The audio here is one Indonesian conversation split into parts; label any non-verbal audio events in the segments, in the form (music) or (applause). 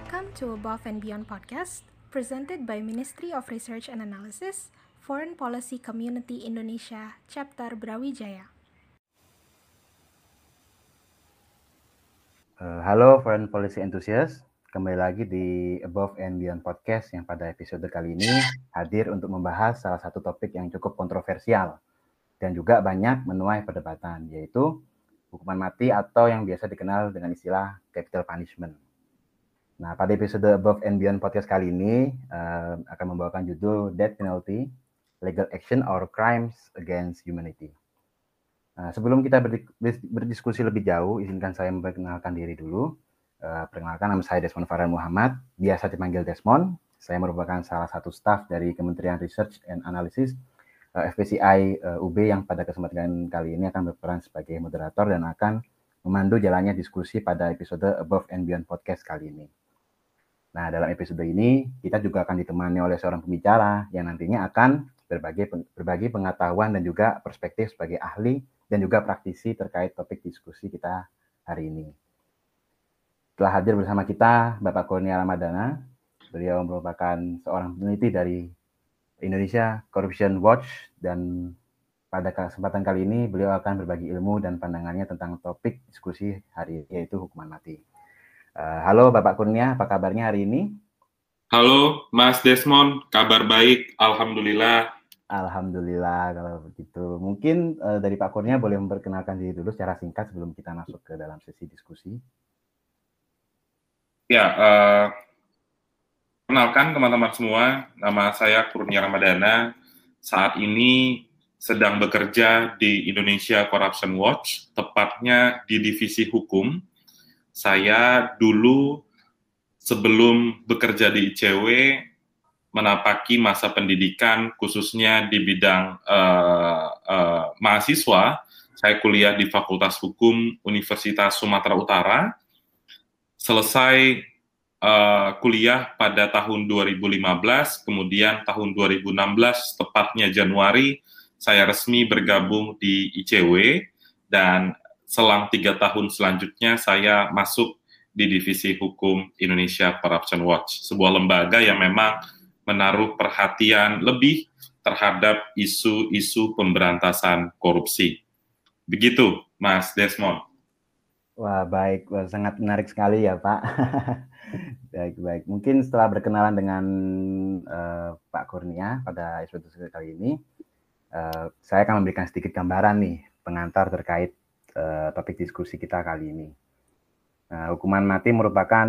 Welcome to Above and Beyond podcast, presented by Ministry of Research and Analysis, Foreign Policy Community Indonesia, Chapter Brawijaya. Uh, halo Foreign Policy Enthusiast, kembali lagi di Above and Beyond Podcast yang pada episode kali ini hadir untuk membahas salah satu topik yang cukup kontroversial dan juga banyak menuai perdebatan, yaitu hukuman mati atau yang biasa dikenal dengan istilah capital punishment. Nah, pada episode Above and Beyond Podcast kali ini uh, akan membawakan judul Death Penalty, Legal Action or Crimes Against Humanity. Nah, sebelum kita berdiskusi lebih jauh, izinkan saya memperkenalkan diri dulu. Uh, perkenalkan nama saya Desmond Farhan Muhammad, biasa dipanggil Desmond. Saya merupakan salah satu staf dari Kementerian Research and Analysis uh, eh, FPCI uh, UB yang pada kesempatan kali ini akan berperan sebagai moderator dan akan memandu jalannya diskusi pada episode Above and Beyond Podcast kali ini. Nah, dalam episode ini kita juga akan ditemani oleh seorang pembicara yang nantinya akan berbagi berbagi pengetahuan dan juga perspektif sebagai ahli dan juga praktisi terkait topik diskusi kita hari ini. Telah hadir bersama kita Bapak Kurnia Ramadana. Beliau merupakan seorang peneliti dari Indonesia Corruption Watch dan pada kesempatan kali ini beliau akan berbagi ilmu dan pandangannya tentang topik diskusi hari yaitu hukuman mati. Uh, halo Bapak Kurnia, apa kabarnya hari ini? Halo Mas Desmond, kabar baik, Alhamdulillah. Alhamdulillah kalau begitu. Mungkin uh, dari Pak Kurnia boleh memperkenalkan diri dulu secara singkat sebelum kita masuk ke dalam sesi diskusi. Ya, uh, kenalkan teman-teman semua, nama saya Kurnia Ramadana. Saat ini sedang bekerja di Indonesia Corruption Watch, tepatnya di divisi hukum. Saya dulu sebelum bekerja di ICW menapaki masa pendidikan khususnya di bidang uh, uh, mahasiswa. Saya kuliah di Fakultas Hukum Universitas Sumatera Utara selesai uh, kuliah pada tahun 2015, kemudian tahun 2016, tepatnya Januari, saya resmi bergabung di ICW, dan selang tiga tahun selanjutnya saya masuk di Divisi Hukum Indonesia Corruption Watch, sebuah lembaga yang memang menaruh perhatian lebih terhadap isu-isu pemberantasan korupsi. Begitu, Mas Desmond. Wah, baik. Wah, sangat menarik sekali ya, Pak. (laughs) baik, baik. Mungkin setelah berkenalan dengan uh, Pak Kurnia pada episode kali ini, uh, saya akan memberikan sedikit gambaran nih pengantar terkait uh, topik diskusi kita kali ini. Uh, hukuman mati merupakan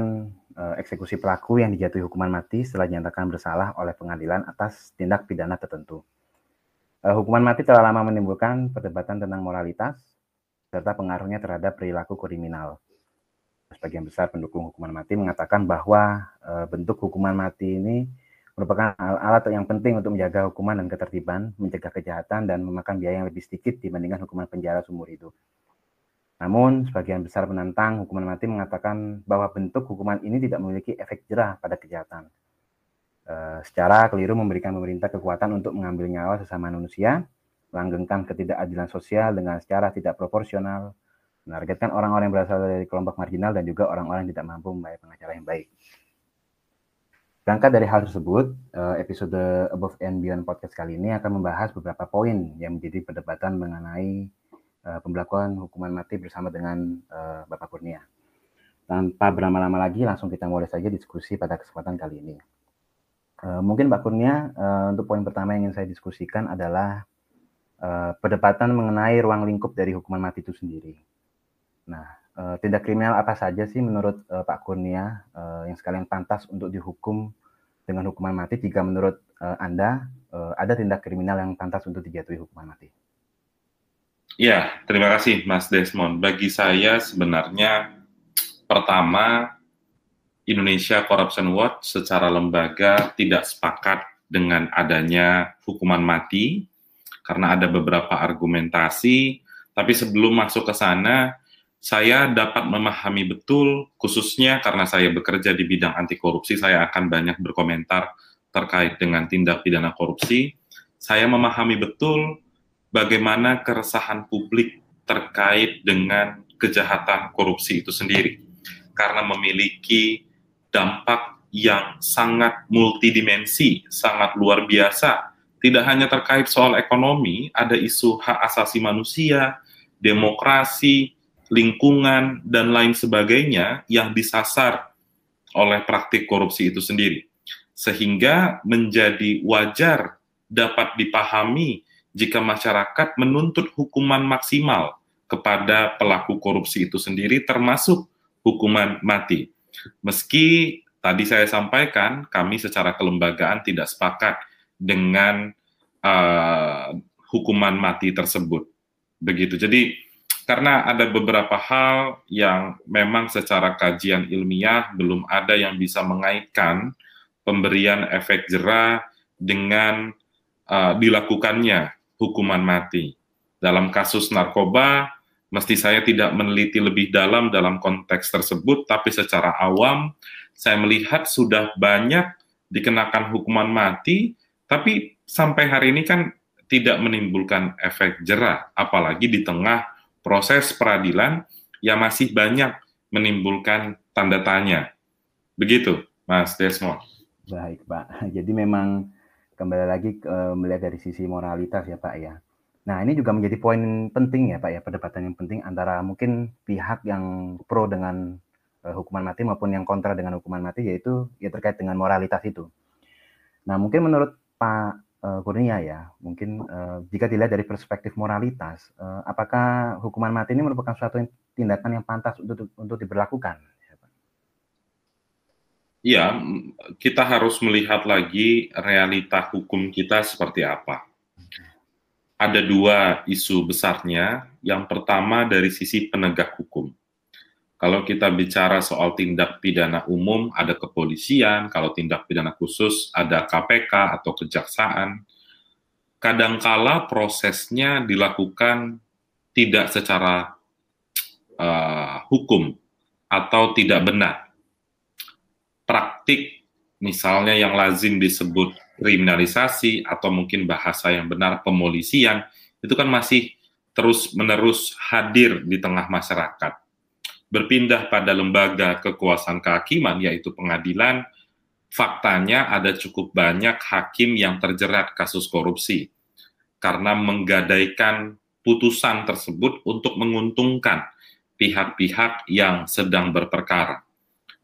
uh, eksekusi pelaku yang dijatuhi hukuman mati setelah dinyatakan bersalah oleh pengadilan atas tindak pidana tertentu. Uh, hukuman mati telah lama menimbulkan perdebatan tentang moralitas, serta pengaruhnya terhadap perilaku kriminal. Sebagian besar pendukung hukuman mati mengatakan bahwa e, bentuk hukuman mati ini merupakan alat yang penting untuk menjaga hukuman dan ketertiban, mencegah kejahatan, dan memakan biaya yang lebih sedikit dibandingkan hukuman penjara seumur hidup. Namun, sebagian besar penantang hukuman mati mengatakan bahwa bentuk hukuman ini tidak memiliki efek jerah pada kejahatan. E, secara keliru memberikan pemerintah kekuatan untuk mengambil nyawa sesama manusia, melanggengkan ketidakadilan sosial dengan secara tidak proporsional, menargetkan orang-orang yang berasal dari kelompok marginal dan juga orang-orang yang tidak mampu membayar pengacara yang baik. Berangkat dari hal tersebut, eh, episode Above and Beyond Podcast kali ini akan membahas beberapa poin yang menjadi perdebatan mengenai eh, pembelakuan hukuman mati bersama dengan eh, Bapak Kurnia. Tanpa berlama-lama lagi, langsung kita mulai saja diskusi pada kesempatan kali ini. Mungkin Pak Kurnia, untuk poin pertama yang ingin saya diskusikan adalah uh, perdebatan mengenai ruang lingkup dari hukuman mati itu sendiri. Nah, uh, tindak kriminal apa saja sih menurut uh, Pak Kurnia uh, yang sekalian pantas untuk dihukum dengan hukuman mati jika menurut uh, Anda uh, ada tindak kriminal yang pantas untuk dijatuhi hukuman mati? Ya, terima kasih Mas Desmond. Bagi saya sebenarnya pertama Indonesia Corruption Watch secara lembaga tidak sepakat dengan adanya hukuman mati karena ada beberapa argumentasi. Tapi sebelum masuk ke sana, saya dapat memahami betul, khususnya karena saya bekerja di bidang anti korupsi, saya akan banyak berkomentar terkait dengan tindak pidana korupsi. Saya memahami betul bagaimana keresahan publik terkait dengan kejahatan korupsi itu sendiri, karena memiliki dampak yang sangat multidimensi, sangat luar biasa. Tidak hanya terkait soal ekonomi, ada isu hak asasi manusia, demokrasi, lingkungan, dan lain sebagainya yang disasar oleh praktik korupsi itu sendiri. Sehingga menjadi wajar dapat dipahami jika masyarakat menuntut hukuman maksimal kepada pelaku korupsi itu sendiri, termasuk hukuman mati. Meski tadi saya sampaikan, kami secara kelembagaan tidak sepakat dengan uh, hukuman mati tersebut. Begitu. Jadi karena ada beberapa hal yang memang secara kajian ilmiah belum ada yang bisa mengaitkan pemberian efek jerah dengan uh, dilakukannya hukuman mati. Dalam kasus narkoba, mesti saya tidak meneliti lebih dalam dalam konteks tersebut, tapi secara awam saya melihat sudah banyak dikenakan hukuman mati, tapi sampai hari ini kan tidak menimbulkan efek jerah, apalagi di tengah proses peradilan yang masih banyak menimbulkan tanda tanya. Begitu, Mas Desmond. Baik, Pak. Jadi memang kembali lagi uh, melihat dari sisi moralitas ya, Pak ya. Nah, ini juga menjadi poin penting ya, Pak ya, perdebatan yang penting antara mungkin pihak yang pro dengan uh, hukuman mati maupun yang kontra dengan hukuman mati yaitu ya terkait dengan moralitas itu. Nah, mungkin menurut Pak uh, Kurnia ya, mungkin uh, jika dilihat dari perspektif moralitas, uh, apakah hukuman mati ini merupakan suatu tindakan yang pantas untuk untuk diberlakukan? Ya, kita harus melihat lagi realita hukum kita seperti apa. Ada dua isu besarnya. Yang pertama dari sisi penegak hukum. Kalau kita bicara soal tindak pidana umum, ada kepolisian. Kalau tindak pidana khusus, ada KPK atau kejaksaan. Kadangkala prosesnya dilakukan tidak secara uh, hukum atau tidak benar. Praktik, misalnya yang lazim disebut kriminalisasi atau mungkin bahasa yang benar pemolisian, itu kan masih terus-menerus hadir di tengah masyarakat berpindah pada lembaga kekuasaan kehakiman, yaitu pengadilan, faktanya ada cukup banyak hakim yang terjerat kasus korupsi karena menggadaikan putusan tersebut untuk menguntungkan pihak-pihak yang sedang berperkara.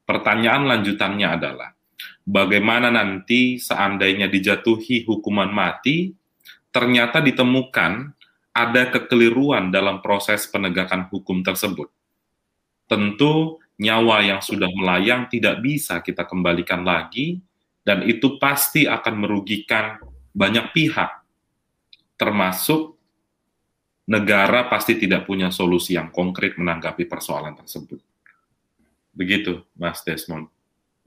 Pertanyaan lanjutannya adalah, bagaimana nanti seandainya dijatuhi hukuman mati, ternyata ditemukan ada kekeliruan dalam proses penegakan hukum tersebut tentu nyawa yang sudah melayang tidak bisa kita kembalikan lagi, dan itu pasti akan merugikan banyak pihak, termasuk negara pasti tidak punya solusi yang konkret menanggapi persoalan tersebut. Begitu, Mas Desmond.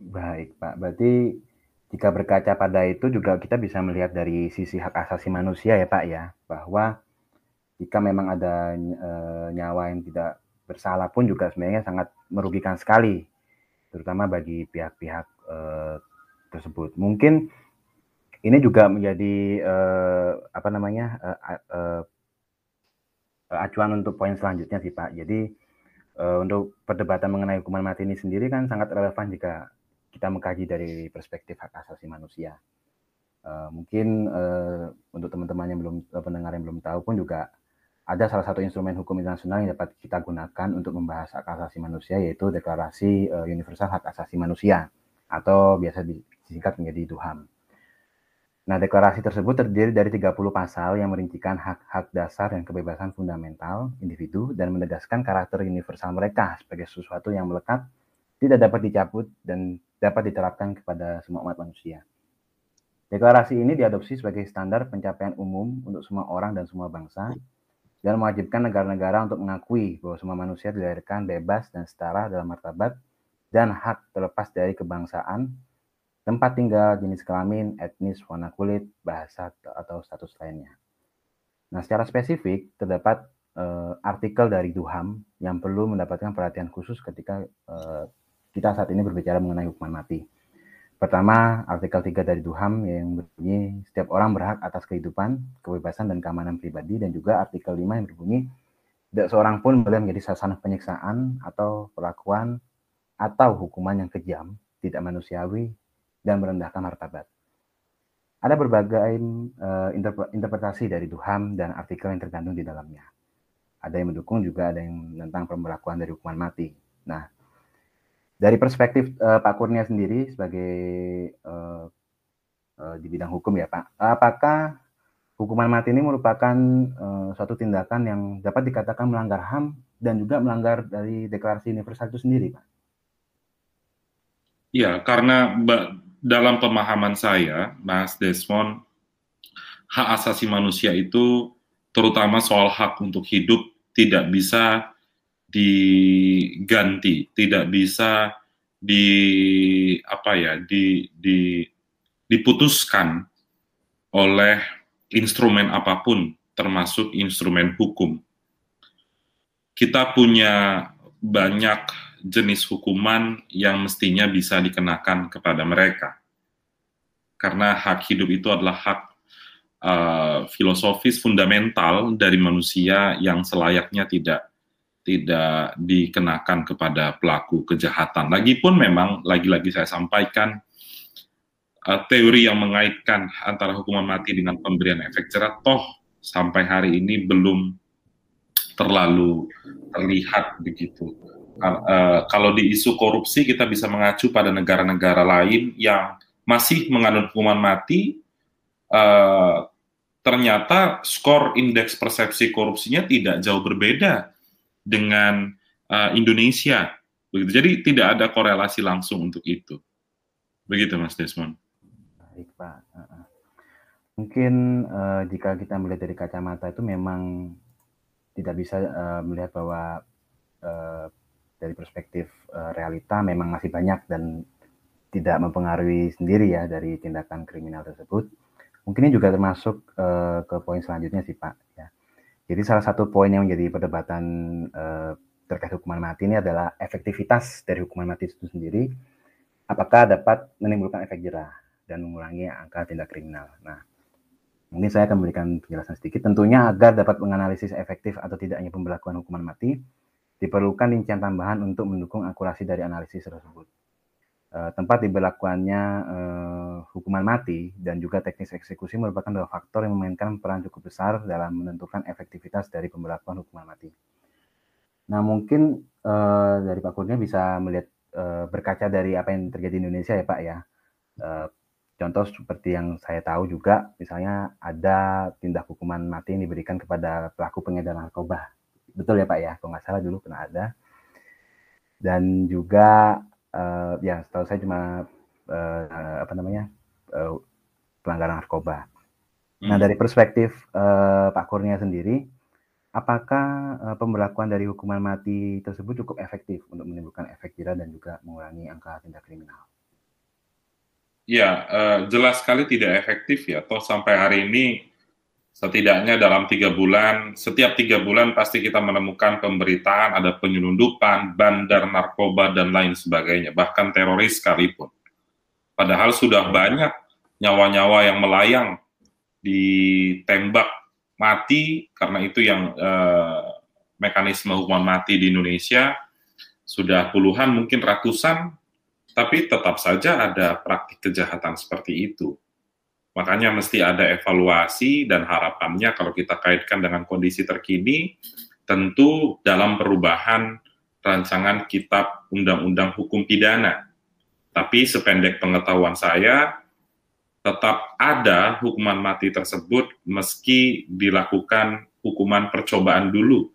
Baik, Pak. Berarti jika berkaca pada itu juga kita bisa melihat dari sisi hak asasi manusia ya, Pak ya, bahwa jika memang ada e, nyawa yang tidak bersalah pun juga sebenarnya sangat merugikan sekali, terutama bagi pihak-pihak eh, tersebut. Mungkin ini juga menjadi eh, apa namanya eh, eh, acuan untuk poin selanjutnya sih Pak. Jadi eh, untuk perdebatan mengenai hukuman mati ini sendiri kan sangat relevan jika kita mengkaji dari perspektif hak asasi manusia. Uh, mungkin uh, untuk teman-teman yang belum pendengar yang belum tahu pun juga ada salah satu instrumen hukum internasional yang dapat kita gunakan untuk membahas hak asasi manusia yaitu Deklarasi uh, Universal Hak Asasi Manusia atau biasa disingkat menjadi DUHAM. Nah, deklarasi tersebut terdiri dari 30 pasal yang merincikan hak-hak dasar dan kebebasan fundamental individu dan menegaskan karakter universal mereka sebagai sesuatu yang melekat, tidak dapat dicabut, dan dapat diterapkan kepada semua umat manusia. Deklarasi ini diadopsi sebagai standar pencapaian umum untuk semua orang dan semua bangsa, dan mewajibkan negara-negara untuk mengakui bahwa semua manusia dilahirkan bebas dan setara dalam martabat dan hak terlepas dari kebangsaan, tempat tinggal, jenis kelamin, etnis, warna kulit, bahasa, atau status lainnya. Nah, secara spesifik, terdapat uh, artikel dari Duham yang perlu mendapatkan perhatian khusus ketika uh, kita saat ini berbicara mengenai hukuman mati. Pertama, artikel 3 dari Duham yang berbunyi setiap orang berhak atas kehidupan, kebebasan, dan keamanan pribadi, dan juga artikel 5 yang berbunyi tidak seorang pun boleh menjadi sasaran penyiksaan atau perlakuan atau hukuman yang kejam tidak manusiawi, dan merendahkan martabat. Ada berbagai uh, interpretasi dari Duham dan artikel yang tergantung di dalamnya. Ada yang mendukung juga ada yang tentang pemberlakuan dari hukuman mati. Nah, dari perspektif uh, Pak Kurnia sendiri sebagai uh, di bidang hukum ya Pak, apakah hukuman mati ini merupakan uh, suatu tindakan yang dapat dikatakan melanggar HAM dan juga melanggar dari Deklarasi Universal itu sendiri, Pak? Ya, karena dalam pemahaman saya, Mas Desmond, hak asasi manusia itu terutama soal hak untuk hidup tidak bisa diganti, tidak bisa di apa ya, di, di diputuskan oleh instrumen apa pun termasuk instrumen hukum. Kita punya banyak jenis hukuman yang mestinya bisa dikenakan kepada mereka. Karena hak hidup itu adalah hak uh, filosofis fundamental dari manusia yang selayaknya tidak tidak dikenakan kepada pelaku kejahatan. Lagipun memang lagi-lagi saya sampaikan uh, teori yang mengaitkan antara hukuman mati dengan pemberian efek jerah toh sampai hari ini belum terlalu terlihat begitu uh, kalau di isu korupsi kita bisa mengacu pada negara-negara lain yang masih mengandung hukuman mati, uh, ternyata skor indeks persepsi korupsinya tidak jauh berbeda dengan uh, Indonesia. Begitu. Jadi tidak ada korelasi langsung untuk itu. Begitu, Mas Desmond. Baik, Pak. Mungkin uh, jika kita melihat dari kacamata itu memang tidak bisa uh, melihat bahwa uh, dari perspektif uh, realita memang masih banyak dan tidak mempengaruhi sendiri ya dari tindakan kriminal tersebut. Mungkin ini juga termasuk uh, ke poin selanjutnya sih Pak. Ya. Jadi salah satu poin yang menjadi perdebatan uh, terkait hukuman mati ini adalah efektivitas dari hukuman mati itu sendiri. Apakah dapat menimbulkan efek jerah dan mengurangi angka tindak kriminal. Nah, mungkin saya akan memberikan penjelasan sedikit. Tentunya agar dapat menganalisis efektif atau tidaknya pemberlakuan hukuman mati, Diperlukan rincian tambahan untuk mendukung akurasi dari analisis tersebut. Uh, tempat diberlakuannya uh, hukuman mati dan juga teknis eksekusi merupakan dua faktor yang memainkan peran cukup besar dalam menentukan efektivitas dari pemberlakuan hukuman mati. Nah, mungkin uh, dari Pak Kurnia bisa melihat berkaca dari apa yang terjadi di Indonesia ya Pak ya. Contoh seperti yang saya tahu juga, misalnya ada tindak hukuman mati yang diberikan kepada pelaku pengedaran narkoba betul ya Pak ya kalau nggak salah dulu pernah ada dan juga uh, ya setahu saya cuma uh, apa namanya uh, pelanggaran narkoba. Nah, hmm. Nah dari perspektif uh, Pak Kurnia sendiri, apakah uh, pemberlakuan dari hukuman mati tersebut cukup efektif untuk menimbulkan efek jerah dan juga mengurangi angka tindak kriminal? Ya, uh, jelas sekali tidak efektif ya. Toh sampai hari ini setidaknya dalam tiga bulan, setiap tiga bulan pasti kita menemukan pemberitaan ada penyelundupan, bandar narkoba, dan lain sebagainya, bahkan teroris sekalipun. Padahal sudah banyak nyawa-nyawa yang melayang ditembak mati, karena itu yang eh, mekanisme hukuman mati di Indonesia sudah puluhan, mungkin ratusan, tapi tetap saja ada praktik kejahatan seperti itu Makanya mesti ada evaluasi dan harapannya kalau kita kaitkan dengan kondisi terkini, tentu dalam perubahan rancangan kitab undang-undang hukum pidana. Tapi sependek pengetahuan saya, tetap ada hukuman mati tersebut meski dilakukan hukuman percobaan dulu.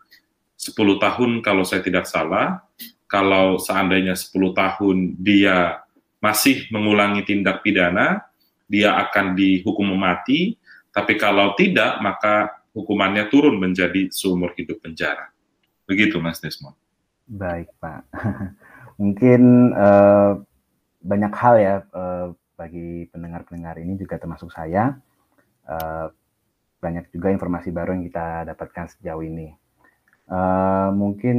10 tahun kalau saya tidak salah, kalau seandainya 10 tahun dia masih mengulangi tindak pidana, dia akan dihukum mati, tapi kalau tidak, maka hukumannya turun menjadi seumur hidup penjara. Begitu, Mas Desmond. Baik, Pak. (laughs) Mungkin uh, banyak hal ya uh, bagi pendengar-pendengar ini juga termasuk saya. Uh, banyak juga informasi baru yang kita dapatkan sejauh ini. Uh, mungkin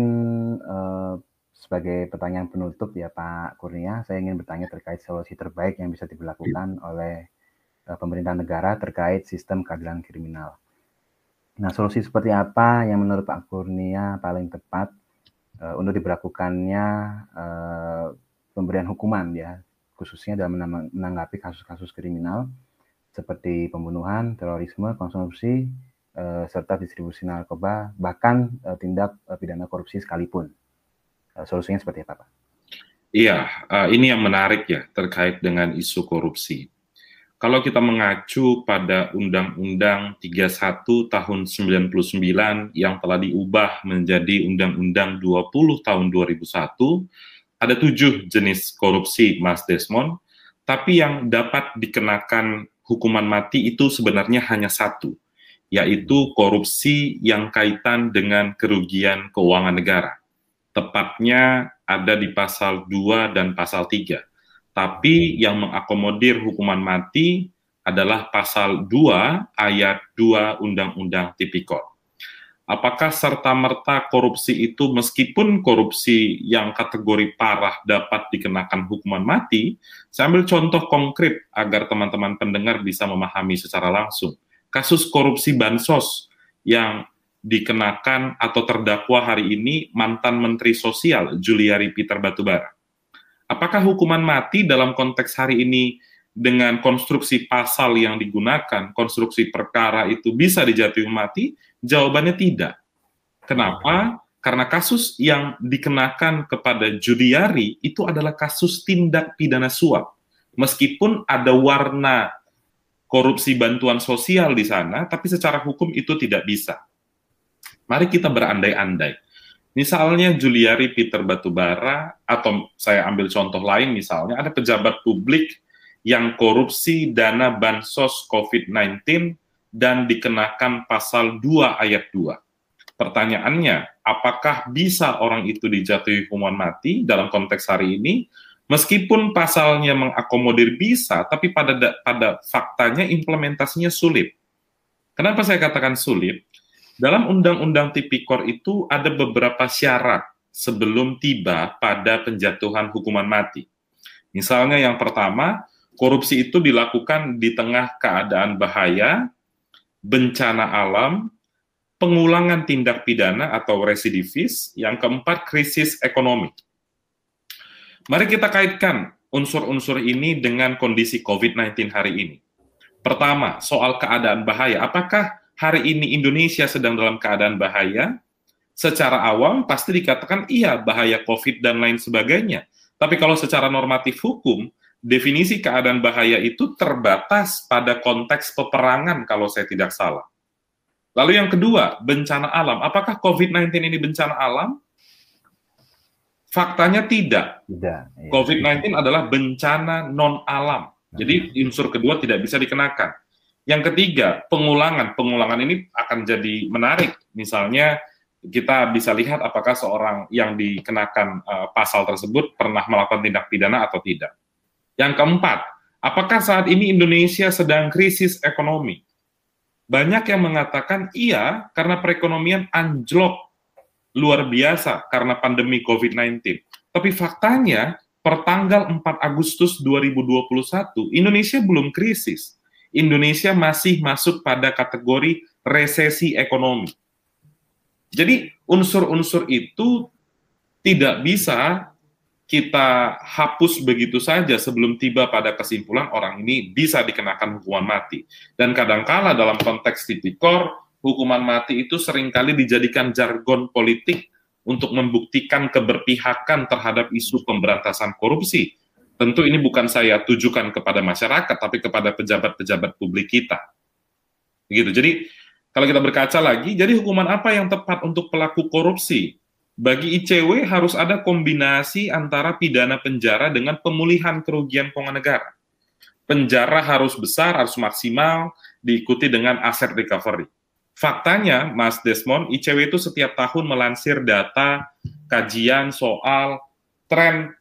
uh, sebagai pertanyaan penutup ya Pak Kurnia, saya ingin bertanya terkait solusi terbaik yang bisa diberlakukan oleh uh, pemerintah negara terkait sistem keadilan kriminal. Nah, solusi seperti apa yang menurut Pak Kurnia paling tepat uh, untuk diberlakukannya uh, pemberian hukuman ya khususnya dalam menanggapi kasus-kasus kriminal seperti pembunuhan, terorisme, konsumsi, uh, serta distribusi narkoba, bahkan uh, tindak uh, pidana korupsi sekalipun. Uh, solusinya seperti apa, Pak? Iya, uh, ini yang menarik ya terkait dengan isu korupsi. Kalau kita mengacu pada Undang-Undang 31 tahun 99 yang telah diubah menjadi Undang-Undang 20 tahun 2001, ada tujuh jenis korupsi, Mas Desmond, tapi yang dapat dikenakan hukuman mati itu sebenarnya hanya satu, yaitu korupsi yang kaitan dengan kerugian keuangan negara. Tepatnya ada di pasal 2 dan pasal 3. Tapi yang mengakomodir hukuman mati adalah pasal 2 ayat 2 Undang-Undang Tipikor apakah serta-merta korupsi itu meskipun korupsi yang kategori parah dapat dikenakan hukuman mati, saya ambil contoh konkret agar teman-teman pendengar bisa memahami secara langsung. Kasus korupsi bansos yang dikenakan atau terdakwa hari ini mantan Menteri Sosial Juliari Peter Batubara. Apakah hukuman mati dalam konteks hari ini dengan konstruksi pasal yang digunakan, konstruksi perkara itu bisa dijatuhi mati? Jawabannya tidak. Kenapa? Karena kasus yang dikenakan kepada Judiari itu adalah kasus tindak pidana suap. Meskipun ada warna korupsi bantuan sosial di sana, tapi secara hukum itu tidak bisa. Mari kita berandai-andai. Misalnya Juliari Peter Batubara, atau saya ambil contoh lain misalnya, ada pejabat publik yang korupsi dana bansos COVID-19 dan dikenakan pasal 2 ayat 2. Pertanyaannya, apakah bisa orang itu dijatuhi hukuman mati dalam konteks hari ini? Meskipun pasalnya mengakomodir bisa, tapi pada pada faktanya implementasinya sulit. Kenapa saya katakan sulit? Dalam Undang-Undang Tipikor itu ada beberapa syarat sebelum tiba pada penjatuhan hukuman mati. Misalnya yang pertama, korupsi itu dilakukan di tengah keadaan bahaya bencana alam, pengulangan tindak pidana atau residivis, yang keempat krisis ekonomi. Mari kita kaitkan unsur-unsur ini dengan kondisi COVID-19 hari ini. Pertama, soal keadaan bahaya. Apakah hari ini Indonesia sedang dalam keadaan bahaya? Secara awam pasti dikatakan iya bahaya COVID dan lain sebagainya. Tapi kalau secara normatif hukum, definisi keadaan bahaya itu terbatas pada konteks peperangan kalau saya tidak salah. Lalu yang kedua, bencana alam. Apakah COVID-19 ini bencana alam? Faktanya tidak. Tidak. Ya. COVID-19 adalah bencana non alam. Jadi unsur kedua tidak bisa dikenakan. Yang ketiga, pengulangan. Pengulangan ini akan jadi menarik. Misalnya kita bisa lihat apakah seorang yang dikenakan uh, pasal tersebut pernah melakukan tindak pidana atau tidak. Yang keempat, apakah saat ini Indonesia sedang krisis ekonomi? Banyak yang mengatakan iya karena perekonomian anjlok luar biasa karena pandemi COVID-19. Tapi faktanya per tanggal 4 Agustus 2021 Indonesia belum krisis. Indonesia masih masuk pada kategori resesi ekonomi. Jadi unsur-unsur itu tidak bisa kita hapus begitu saja sebelum tiba pada kesimpulan orang ini bisa dikenakan hukuman mati. Dan kadangkala dalam konteks tipikor, hukuman mati itu sering kali dijadikan jargon politik untuk membuktikan keberpihakan terhadap isu pemberantasan korupsi. Tentu ini bukan saya tujukan kepada masyarakat, tapi kepada pejabat-pejabat publik kita. Begitu. Jadi kalau kita berkaca lagi, jadi hukuman apa yang tepat untuk pelaku korupsi? bagi ICW harus ada kombinasi antara pidana penjara dengan pemulihan kerugian keuangan negara. Penjara harus besar, harus maksimal, diikuti dengan aset recovery. Faktanya, Mas Desmond, ICW itu setiap tahun melansir data kajian soal tren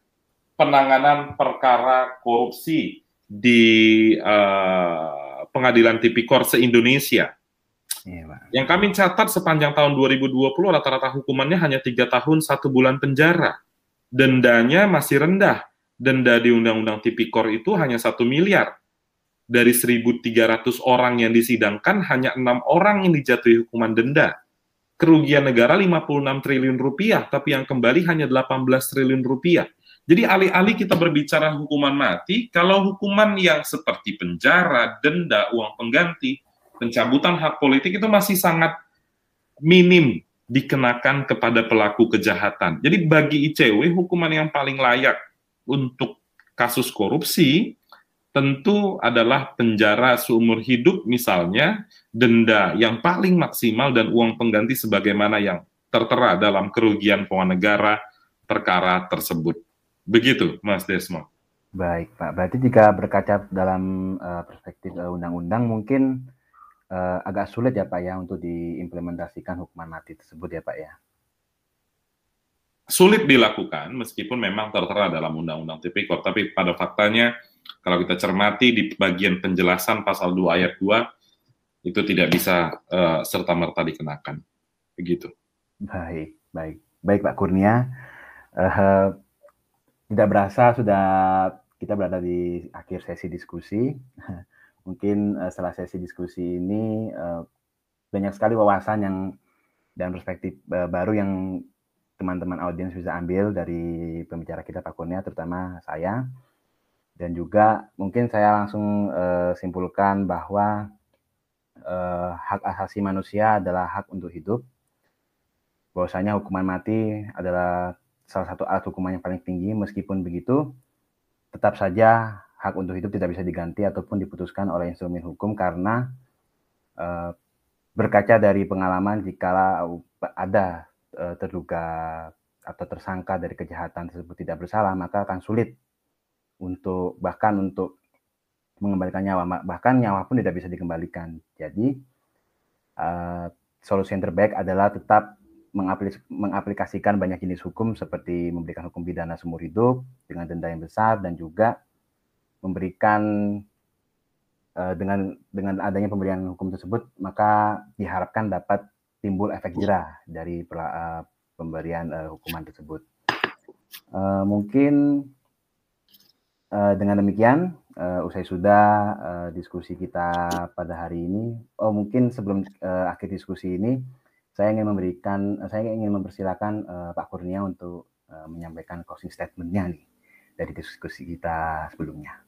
penanganan perkara korupsi di uh, pengadilan tipikor se-Indonesia Iya, Yang kami catat sepanjang tahun 2020 rata-rata hukumannya hanya tiga tahun satu bulan penjara. Dendanya masih rendah. Denda di Undang-Undang Tipikor itu hanya satu miliar. Dari 1.300 orang yang disidangkan, hanya enam orang yang dijatuhi hukuman denda. Kerugian negara 56 triliun rupiah, tapi yang kembali hanya 18 triliun rupiah. Jadi alih-alih kita berbicara hukuman mati, kalau hukuman yang seperti penjara, denda, uang pengganti, pencabutan hak politik itu masih sangat minim dikenakan kepada pelaku kejahatan. Jadi bagi ICW hukuman yang paling layak untuk kasus korupsi tentu adalah penjara seumur hidup misalnya, denda yang paling maksimal dan uang pengganti sebagaimana yang tertera dalam kerugian keuangan negara perkara tersebut. Begitu, Mas Desmond. Baik, Pak. Berarti jika berkaca dalam uh, perspektif eh, undang-undang, mungkin uh, agak sulit ya, Pak, ya, untuk diimplementasikan hukuman mati tersebut ya, Pak, ya? Sulit dilakukan, meskipun memang tertera dalam Undang-Undang Tipikor. Tapi pada faktanya, kalau kita cermati di bagian penjelasan pasal 2 ayat 2, itu tidak bisa uh, serta-merta dikenakan. Begitu. Baik, baik. Baik, Pak Kurnia. Uh, tidak berasa sudah kita berada di akhir sesi diskusi. (laughs) Mungkin uh, setelah sesi diskusi ini uh, banyak sekali wawasan yang dan perspektif uh, baru yang teman-teman audiens bisa ambil dari pembicara kita Pak Kurnia, terutama saya. Dan juga mungkin saya langsung simpulkan bahwa hak asasi manusia adalah hak untuk hidup. Bahwasanya hukuman mati adalah salah satu alat hukuman yang paling tinggi. Meskipun begitu, tetap saja hak untuk hidup tidak bisa diganti ataupun diputuskan oleh instrumen hukum karena uh, berkaca dari pengalaman jika ada uh, terduga atau tersangka dari kejahatan tersebut tidak bersalah, maka akan sulit untuk bahkan untuk mengembalikan nyawa, bahkan nyawa pun tidak bisa dikembalikan. Jadi uh, solusi yang terbaik adalah tetap mengaplikasikan banyak jenis hukum seperti memberikan hukum pidana seumur hidup dengan denda yang besar dan juga memberikan uh, dengan dengan adanya pemberian hukum tersebut maka diharapkan dapat timbul efek jerah dari uh, pemberian uh, hukuman tersebut. Uh, mungkin uh, dengan demikian uh, usai sudah uh, diskusi kita pada hari ini. Oh mungkin sebelum uh, akhir diskusi ini saya ingin memberikan, saya ingin mempersilahkan uh, Pak Kurnia untuk uh, menyampaikan closing statement-nya nih dari diskusi kita sebelumnya.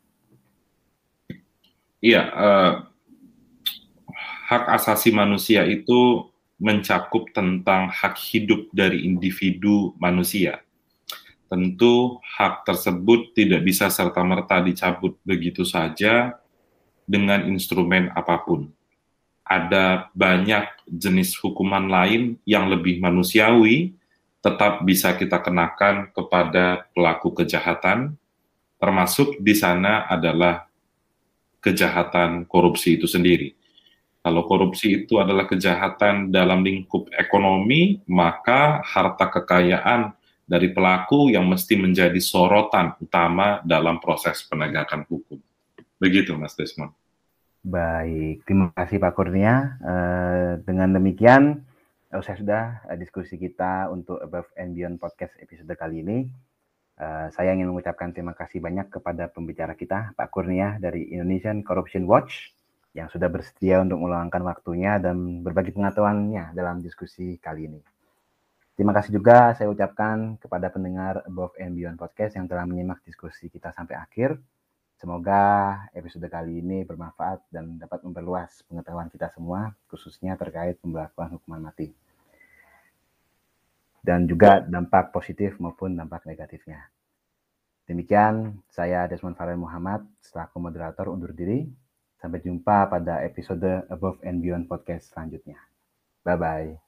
Iya, uh, hak asasi manusia itu mencakup tentang hak hidup dari individu manusia. Tentu hak tersebut tidak bisa serta-merta dicabut begitu saja dengan instrumen apa pun ada banyak jenis hukuman lain yang lebih manusiawi tetap bisa kita kenakan kepada pelaku kejahatan, termasuk di sana adalah kejahatan korupsi itu sendiri. Kalau korupsi itu adalah kejahatan dalam lingkup ekonomi, maka harta kekayaan dari pelaku yang mesti menjadi sorotan utama dalam proses penegakan hukum. Begitu, Mas Desmond. Baik, terima kasih Pak Kurnia. Uh, dengan demikian, uh, saya sudah uh, diskusi kita untuk Above and Beyond Podcast episode kali ini. Uh, saya ingin mengucapkan terima kasih banyak kepada pembicara kita, Pak Kurnia dari Indonesian Corruption Watch, yang sudah bersedia untuk meluangkan waktunya dan berbagi pengetahuannya dalam diskusi kali ini. Terima kasih juga saya ucapkan kepada pendengar Above and Beyond Podcast yang telah menyimak diskusi kita sampai akhir. Semoga episode kali ini bermanfaat dan dapat memperluas pengetahuan kita semua, khususnya terkait pemberlakuan hukuman mati. Dan juga dampak positif maupun dampak negatifnya. Demikian, saya Desmond Farel Muhammad, selaku moderator undur diri. Sampai jumpa pada episode Above and Beyond Podcast selanjutnya. Bye-bye.